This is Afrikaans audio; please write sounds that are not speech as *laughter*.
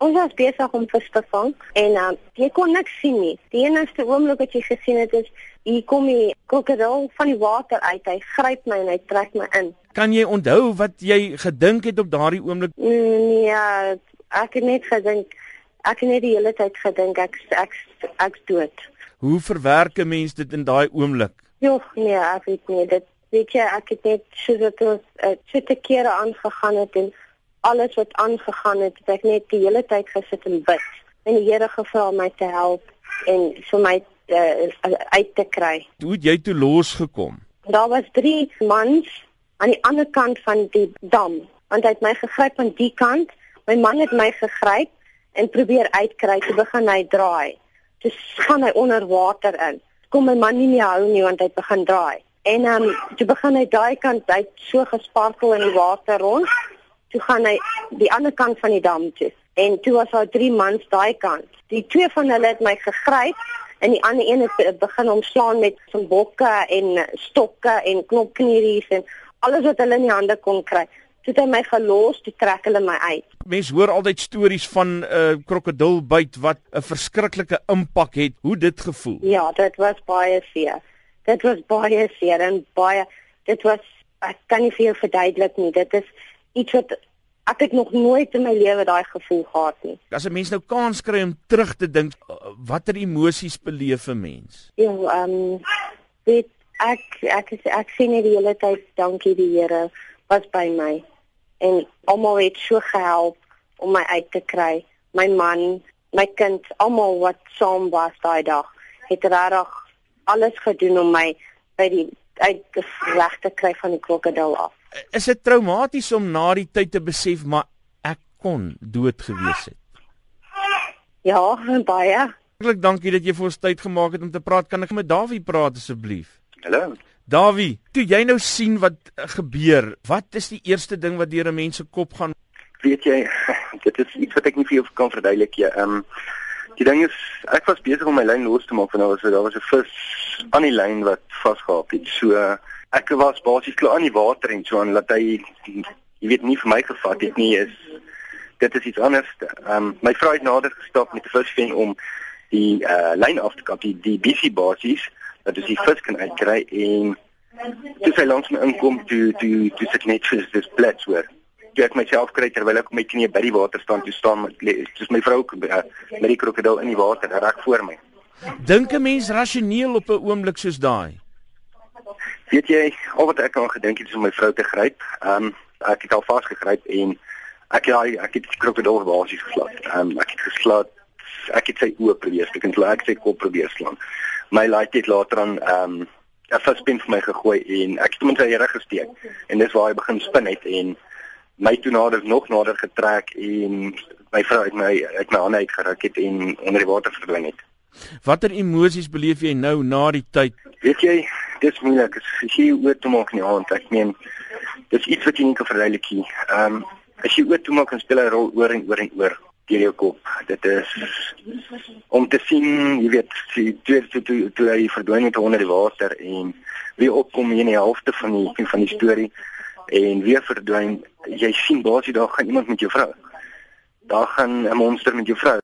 Ons was besig om vis te vang en uh, jy kon niks sien nie. Die enigste oomblik wat jy gesien het is hier kom die krokodil van die water uit. Hy gryp my en hy trek my in. Kan jy onthou wat jy gedink het op daardie oomblik? Nee, ja, ek het net gedink ek het net die hele tyd gedink ek ek ek's dood. Hoe verwerk 'n mens dit in daai oomblik? Jogg, nee, ek weet nie. Dit weet jy, ek het net so dat ons uh, so te kere aangegaan het en alles wat aangegaan het, het ek net die hele tyd gesit en bid en die Here gevra om my te help en vir my uh, uit te kry. Hoe het jy toe losgekom? Daar was 3 mans aan die ander kant van die dam, want hy het my gegryp aan die kant. My man het my gegryp en probeer uitkry, toe begin hy draai. Toe gaan hy onder water in. Kom my man nie meer hou nie want hy begin draai. En dan um, toe begin hy daai kant uit so gesparkel in die water rond toe gaan hy die ander kant van die dam toe. En toe was daar drie mans daai kant. Die twee van hulle het my gegryp en die ander een het begin omslaan met van bokke en stokke en knopknieries en alles wat hulle in die hande kon kry. Toe het hy my gelos, toe trek hulle my uit. Mense hoor altyd stories van 'n uh, krokodilbyt wat 'n verskriklike impak het. Hoe dit gevoel? Ja, dit was baie seer. Dit was baie seer en baie dit was ek kan nie vir jou verduidelik nie. Dit is iets wat ek het nog nooit in my lewe daai gevoel gehad nie. As 'n mens nou kans kry om terug te dink, watter emosies beleef 'n mens? Ja, ehm um, dit ek ek ek, ek sien net die hele tyd dankie die Here was by my en almal het so gehelp om my uit te kry. My man, my kind, almal wat saam was daai dag, het regtig alles gedoen om my by die uit te reg te kry van die krokodil af is dit traumaties om na die tyd te besef maar ek kon dood gewees het. Ja, baie. Hartlik dankie dat jy vir ons tyd gemaak het om te praat. Kan ek met Dawie praat asseblief? Hallo. Dawie, toe jy nou sien wat gebeur, wat is die eerste ding wat deur 'n mens se kop gaan? Weet jy, *laughs* dit is iets wat ek nie vir jou kan verduidelik nie. Ehm um, die ding is ek was besig om my lyn los te maak want daar was daar was 'n vis aan die lyn wat vasgehaak het. So ek was basies klaar aan die water en so aan dat hy jy weet nie vir my gevat het nie is dit is iets anders. Ehm um, my vrou het nader gestap met 'n visvang om die uh lyn af te kap die die BC basies dat jy die vis kan uitkry en toe sy langs my inkom toe toe toe sit net vir dis plek hoor. Toe ek myself kry terwyl ek met my knie by die water staan toe staan met soos my vrou uh, met die krokodil in die water reg voor my. Dink 'n mens rasioneel op 'n oomblik soos daai? Weet jy, al wat ek aan gedink het is om my vrou te gryp. Ehm um, ek het al vasgegryp en ek ja, ek het krokodil basies geslaan. Ehm um, ek het geslaan. Ek het sy oë probeer en ek het sy kop probeer slaan. My laat dit later aan ehm um, 'n vispin vir my gegooi en ek het hom in sy rug gesteek. En dis waar hy begin spin het en my toe nader nog nader getrek en my vrou uit my uit my hande uitgeruk het en onder die water verdwyn het. Watter emosies beleef jy nou na die tyd? Weet jy, dis moeilik. As jy oor toe maak in die aand, ek meen dis iets wat jy nie kan verduidelik nie. Ehm um, as jy oor toe maak en speel 'n rol oor en oor en oor deur jou kop. Dit is om te sien, jy weet, jy toe toe toe, toe hy verdwyn het onder die water en weer opkom in die helfte van die van die storie en weer verdwyn. Jy sien basies daar gaan iemand met jou vrou. Daar gaan 'n monster met jou vrou.